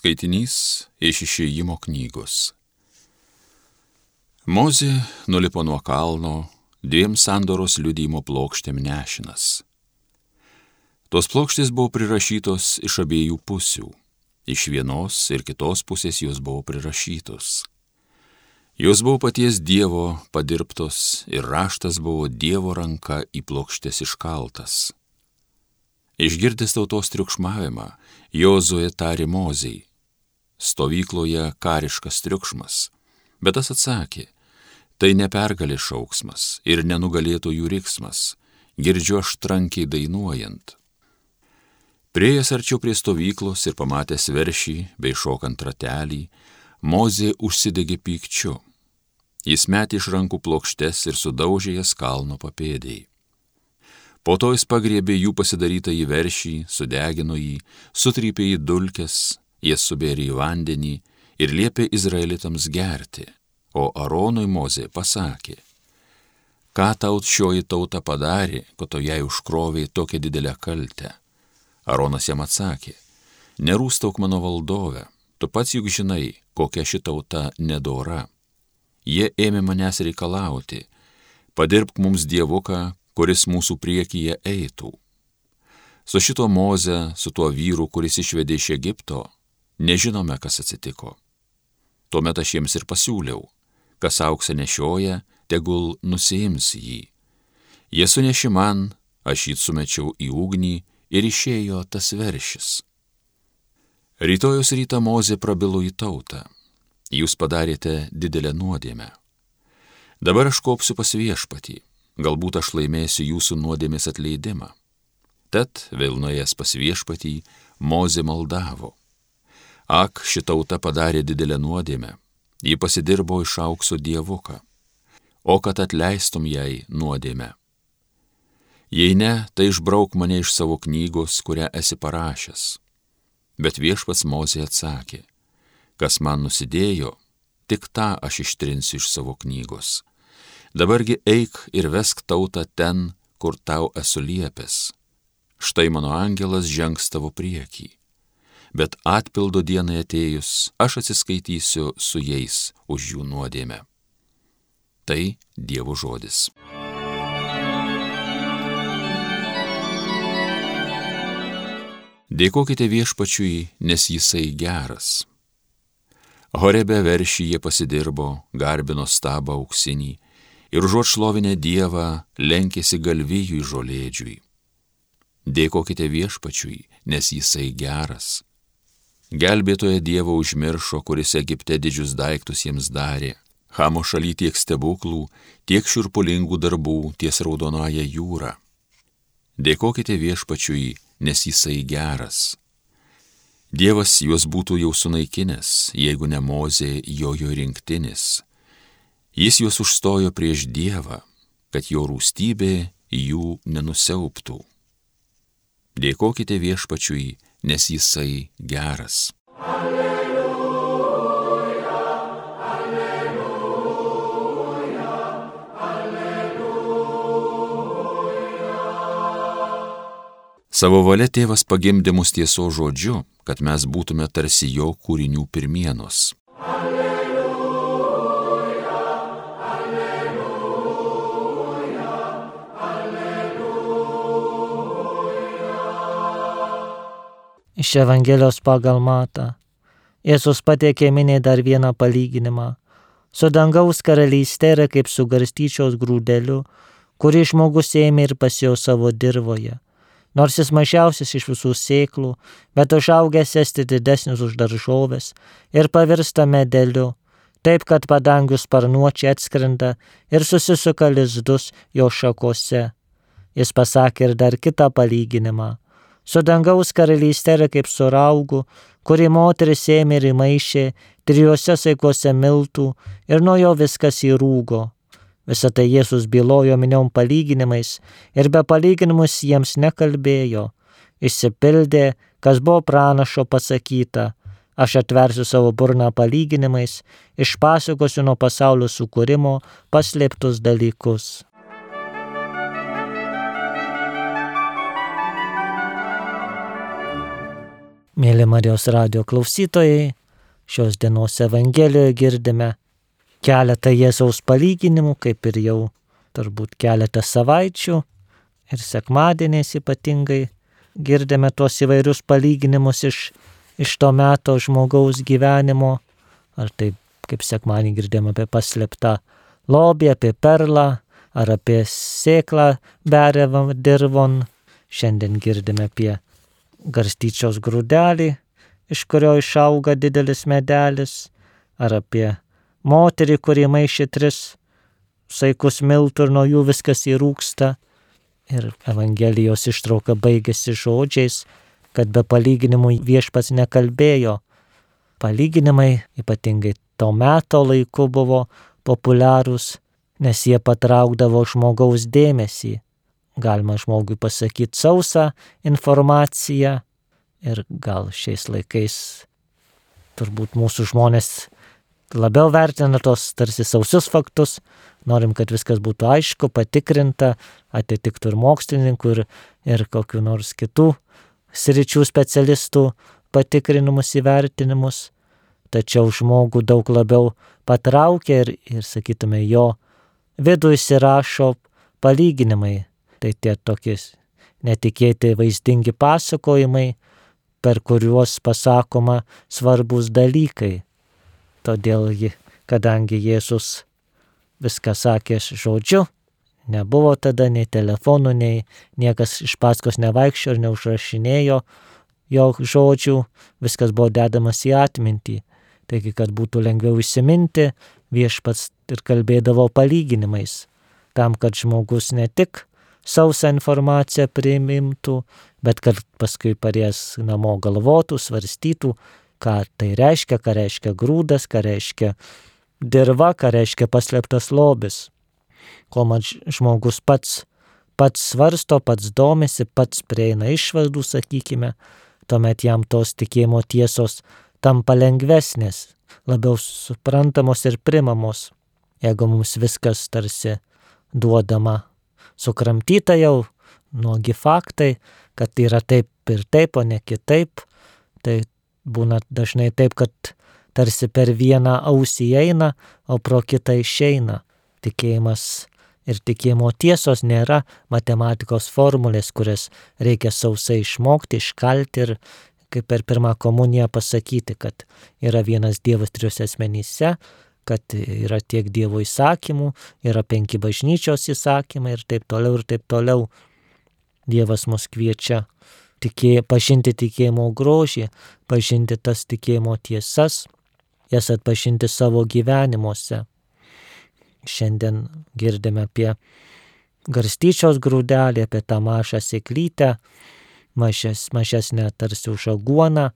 Skaitinys iš išėjimo knygos. Mozė nulipo nuo kalno dviem sandoros liudymo plokštėm nešinas. Tos plokštės buvo prirašytos iš abiejų pusių. Iš vienos ir kitos pusės jos buvo prirašytos. Jos buvo paties Dievo padirbtos ir raštas buvo Dievo ranka į plokštės iškaltas. Išgirdęs tautos triukšmavimą, Jozuė tarė moziai. Stovykloje kariškas triukšmas, bet tas atsakė, tai nepergalė šauksmas ir nenugalėtojų riksmas, girdžiu aš trankiai dainuojant. Priejas arčiau prie stovyklos ir pamatęs veršį bei šokant ratelį, Mozė užsidegė pykčiu. Jis metė iš rankų plokštes ir sudaužė jas kalno papėdėjai. Po to jis pagriebė jų pasidarytą į veršį, sudegino jį, sutrypė į dulkes, jas subėrė į vandenį ir liepė izraelitams gerti. O Aronui Mozė pasakė, ką tau šioji tauta padarė, kad to jai užkrovė tokią didelę kaltę. Aronas jam atsakė, nerūstauk mano valdove, tu pats juk žinai, kokia ši tauta nedora. Jie ėmė manęs reikalauti, padirbk mums dievuką, kuris mūsų priekyje eitų. Su šito moze, su tuo vyru, kuris išvedė iš Egipto, nežinome, kas atsitiko. Tuomet aš jiems ir pasiūliau, kas auksą nešioja, tegul nusiims jį. Jie suneši man, aš jį sumečiau į ugnį ir išėjo tas veršis. Rytojus rytą Mozė prabilo į tautą. Jūs padarėte didelę nuodėmę. Dabar aš kopsiu pas viešpatį galbūt aš laimėsiu jūsų nuodėmės atleidimą. Tad vėl nuėjęs pas viešpatį, Mozė maldavo. Ak, ši tauta padarė didelę nuodėmę, ji pasidirbo iš aukso dievuką, o kad atleistum jai nuodėmę. Jei ne, tai išbrauk mane iš savo knygos, kurią esi parašęs. Bet viešpats Mozė atsakė, kas man nusidėjo, tik tą aš ištrinsiu iš savo knygos Dabargi eik ir vesk tautą ten, kur tau esu liepęs. Štai mano angelas žengs tavo priekį. Bet atpildo dienai atėjus, aš atsiskaitysiu su jais už jų nuodėmę. Tai Dievo žodis. Dėkokite viešpačiui, nes jisai geras. Horebe veršyje pasidirbo, garbino stabą auksinį ir užuot šlovinę Dievą lenkėsi galvijui žolėdžiui. Dėkokite viešpačiui, nes jisai geras. Gelbėtoje Dievo užmiršo, kuris Egipte didžius daiktus jiems darė. Hamo šaly tiek stebuklų, tiek širpulingų darbų ties raudonoje jūra. Dėkokite viešpačiui, nes jisai geras. Dievas juos būtų jau sunaikinęs, jeigu ne mozė jojo rinktinis Jis juos užstojo prieš Dievą, kad jo rūstybė jų nenusiauptų. Dėkokite viešpačiui, nes jisai geras. Alleluja, alleluja, alleluja. Savo valia tėvas pagimdė mus tieso žodžiu, kad mes būtume tarsi jo kūrinių pirmienos. Iš Evangelijos pagal Matą. Jėzus patiekė minė dar vieną palyginimą. Su dangaus karalystė yra kaip su garstyčios grūdeliu, kurį žmogus ėmė ir pasėjo savo dirboje. Nors jis mažiausias iš visų sėklų, bet užaugęs esti didesnis už daržovės ir pavirsta medeliu, taip kad padangių sparnuočiai atskrenda ir susisuka lizdus jo šakose. Jis pasakė ir dar kitą palyginimą su dangaus karalystė yra kaip su raugu, kurį moteris ėmė ir įmaišė trijose saikose miltų ir nuo jo viskas įrūgo. Visą tai Jėzus bylojo miniom palyginimais ir be palyginimus jiems nekalbėjo. Išsipildė, kas buvo pranašo pasakyta. Aš atversiu savo burną palyginimais, išpasakosiu nuo pasaulio sukūrimo paslėptus dalykus. Mėly Marijos radio klausytojai, šios dienos Evangelijoje girdime keletą Jėzaus palyginimų, kaip ir jau turbūt keletą savaičių ir sekmadieniais ypatingai girdime tuos įvairius palyginimus iš, iš to meto žmogaus gyvenimo, ar taip kaip sekmanį girdėjome apie paslėptą lobį, apie perlą, ar apie sėklą berevą dirvon. Šiandien girdime apie garstyčios grūdelį, iš kurio išauga didelis medelis, ar apie moterį, kuri maišė tris saikus miltų ir nuo jų viskas įrūksta. Ir Evangelijos ištrauka baigėsi žodžiais, kad be palyginimų viešpats nekalbėjo. Palyginimai ypatingai to meto laiku buvo populiarūs, nes jie patraukdavo žmogaus dėmesį. Galima žmogui pasakyti sausą informaciją ir gal šiais laikais turbūt mūsų žmonės labiau vertina tos tarsi sausius faktus, norim, kad viskas būtų aišku, patikrinta, atitiktų ir mokslininkų, ir, ir kokiu nors kitų sričių specialistų patikrinimus įvertinimus tačiau žmogų daug labiau patraukia ir, ir sakytume, jo vidų įsirašo palyginimai. Tai tie tokie netikėti vaizdingi pasakojimai, per kuriuos pasakoma svarbus dalykai. Todėl, kadangi Jėzus viską sakė žodžiu, nebuvo tada nei telefonų, nei niekas iš paskos nevaikščio ir neužrašinėjo jo žodžių, viskas buvo dedamas į atmintį. Taigi, kad būtų lengviau įsiminti, viešpats ir kalbėdavo palyginimais, tam, kad žmogus ne tik sausą informaciją priimtų, bet kad paskui parės namo galvotų, svarstytų, ką tai reiškia, ką reiškia grūdas, ką reiškia dirba, ką reiškia paslėptas lobis. Ko man žmogus pats, pats svarsto, pats domisi, pats prieina išvadų, sakykime, tuomet jam tos tikėjimo tiesos tampa lengvesnės, labiau suprantamos ir primamos, jeigu mums viskas tarsi duodama sukramtyta jau, nuogi faktai, kad yra taip ir taip, o ne kitaip, tai būna dažnai taip, kad tarsi per vieną ausį eina, o pro kitą išeina. Tikėjimas ir tikėjimo tiesos nėra matematikos formulės, kurias reikia sausai išmokti, iškalti ir, kaip per pirmą komuniją pasakyti, kad yra vienas Dievas trijose asmenyse, kad yra tiek Dievo įsakymų, yra penki bažnyčios įsakymai ir taip toliau ir taip toliau. Dievas mus kviečia tikė, pažinti tikėjimo grožį, pažinti tas tikėjimo tiesas, jas atpažinti savo gyvenimuose. Šiandien girdime apie garstyčios grūdelį, apie tą mažą sėklytę, mažes, mažesnę tarsi už aguoną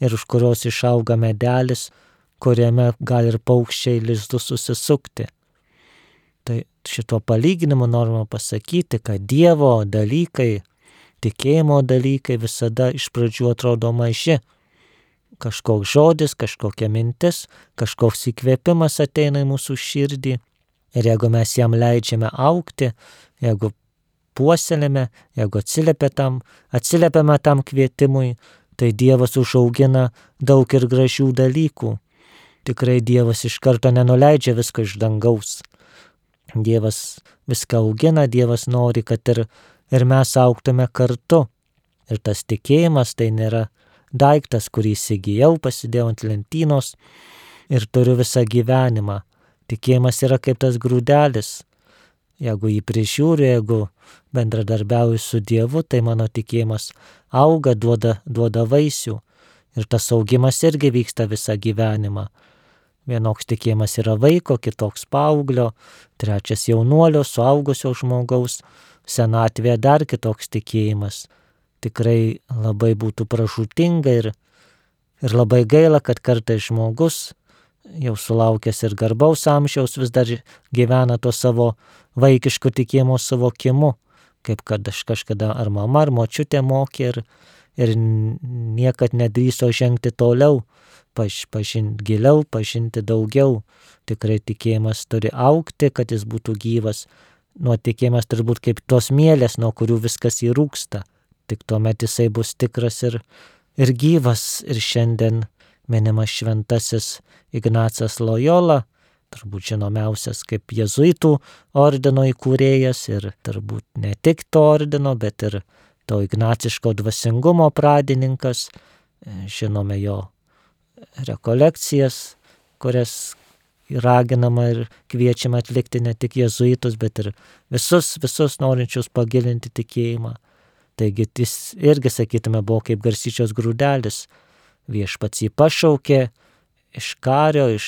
ir už kurios išauga medelis, kuriame gali ir paukščiai lizdus susisukti. Tai šito palyginimu norima pasakyti, kad Dievo dalykai, tikėjimo dalykai visada iš pradžių atrodo maži. Kažkoks žodis, kažkokia mintis, kažkoks įkvėpimas ateina į mūsų širdį. Ir jeigu mes jam leidžiame aukti, jeigu puoselėme, jeigu atsiliepia tam, atsiliepiame tam kvietimui, tai Dievas užaugina daug ir gražių dalykų. Tikrai Dievas iš karto nenuleidžia visko iš dangaus. Dievas viską augina, Dievas nori, kad ir, ir mes auktume kartu. Ir tas tikėjimas tai nėra daiktas, kurį įsigijau, pasidėjau ant lentynos ir turiu visą gyvenimą. Tikėjimas yra kaip tas grūdelis, Jeigu jį prižiūriu, jeigu bendradarbiauju su Dievu, tai mano tikėjimas auga, duoda, duoda vaisių. Ir tas augimas irgi vyksta visą gyvenimą. Vienoks tikėjimas yra vaiko, kitoks paauglio, trečias jaunuolio, suaugusio žmogaus, senatvėje dar kitoks tikėjimas. Tikrai labai būtų pražūtinga ir, ir labai gaila, kad kartais žmogus jau sulaukęs ir garbaus amžiaus vis dar gyvena to savo vaikiško tikėjimo suvokimu, kaip kad aš kažkada ar mama, ar močiutė mokė ir, ir niekad nedrįso žengti toliau, paž, pažinti giliau, pažinti daugiau. Tikrai tikėjimas turi aukti, kad jis būtų gyvas. Nuo tikėjimas turbūt kaip tos mielės, nuo kurių viskas įrūksta. Tik tuomet jisai bus tikras ir, ir gyvas ir šiandien minimas šventasis Ignacas Loyola, turbūt žinomiausias kaip jezuitų ordino įkūrėjas ir turbūt ne tik to ordino, bet ir to ignaciško dvasingumo pradininkas. Žinome jo rekolekcijas, kurias raginama ir kviečiama atlikti ne tik jezuitus, bet ir visus, visus norinčius pagilinti tikėjimą. Taigi jis irgi, sakytume, buvo kaip garsyčios grūdelis. Viešpats jį pašaukė iš kario, iš,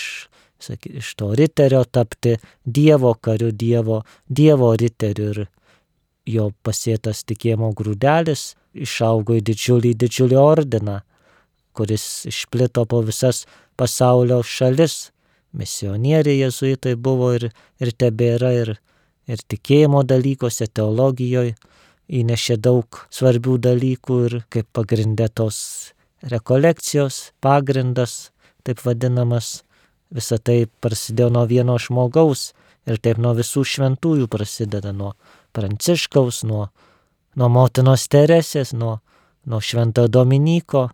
saky, iš to riterio tapti Dievo kariu, Dievo, Dievo riteriu ir jo pasėtas tikėjimo grūdelis išaugo į didžiulį, didžiulį ordiną, kuris išplito po visas pasaulio šalis. Misionieriai jezuitai buvo ir, ir tebėra ir, ir tikėjimo dalykuose, teologijoje įnešė daug svarbių dalykų ir kaip pagrindė tos rekolekcijos pagrindas, taip vadinamas, visa tai prasidėjo nuo vieno žmogaus ir taip nuo visų šventųjų prasideda, nuo Pranciškaus, nuo, nuo motinos Teresės, nuo, nuo švento Dominiko.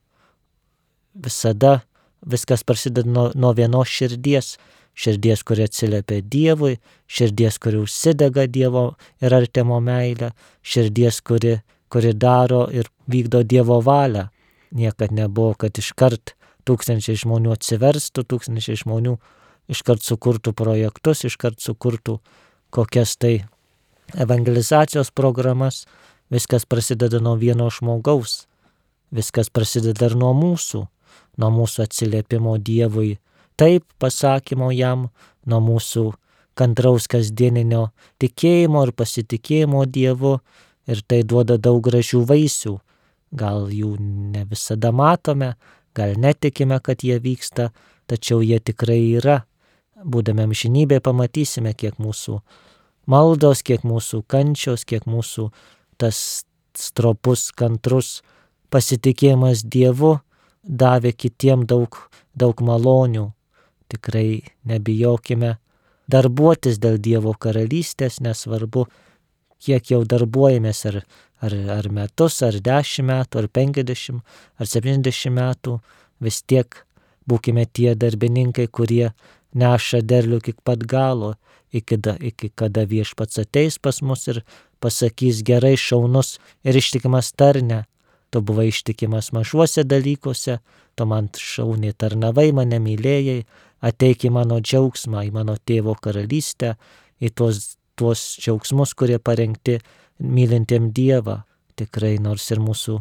Visada Viskas prasideda nuo, nuo vienos širdies. Širdies, kuri atsiliepia Dievui, širdies, kuri užsidega Dievo ir artimo meilę, širdies, kuri, kuri daro ir vykdo Dievo valią. Niekad nebuvo, kad iškart tūkstančiai žmonių atsiverstų, tūkstančiai žmonių iškart sukurtų projektus, iškart sukurtų kokias tai evangelizacijos programas. Viskas prasideda nuo vieno žmogaus. Viskas prasideda ir nuo mūsų nuo mūsų atsiliepimo Dievui, taip pasakymo jam, nuo mūsų kantraus kasdieninio tikėjimo ir pasitikėjimo Dievu ir tai duoda daug gražių vaisių. Gal jų ne visada matome, gal netikime, kad jie vyksta, tačiau jie tikrai yra. Būdami amžinybė pamatysime, kiek mūsų maldos, kiek mūsų kančios, kiek mūsų tas stropus, kantrus pasitikėjimas Dievu davė kitiem daug, daug malonių. Tikrai nebijokime darbuotis dėl Dievo karalystės, nesvarbu, kiek jau darbuojamės, ar, ar, ar metus, ar dešimt metų, ar penkiasdešimt, ar septyniasdešimt metų, vis tiek būkime tie darbininkai, kurie neša derlių iki pat galo, iki, da, iki kada viešpats ateis pas mus ir pasakys gerai šaunus ir ištikimas tarne, tu buvai ištikimas mažuose dalykuose, tu man šauniai tarnavai, mane mylėjai, ateik į mano džiaugsmą, į mano tėvo karalystę, į tuos, tuos džiaugsmus, kurie parengti mylintiem Dievą. Tikrai nors ir mūsų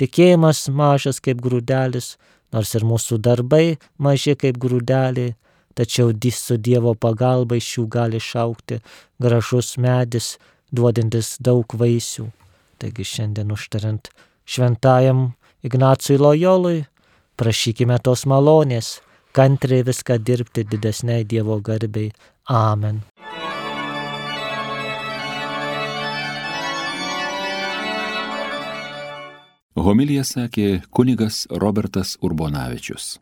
tikėjimas mažas kaip grūdelis, nors ir mūsų darbai maži kaip grūdeliai, tačiau su Dievo pagalba iš jų gali šaukti gražus medis, duodantis daug vaisių. Taigi šiandien užtariant šventajam Ignacui Lojolui, prašykime tos malonės, kantriai viską dirbti didesniai Dievo garbei. Amen. Homilija sakė kunigas Robertas Urbonavičius.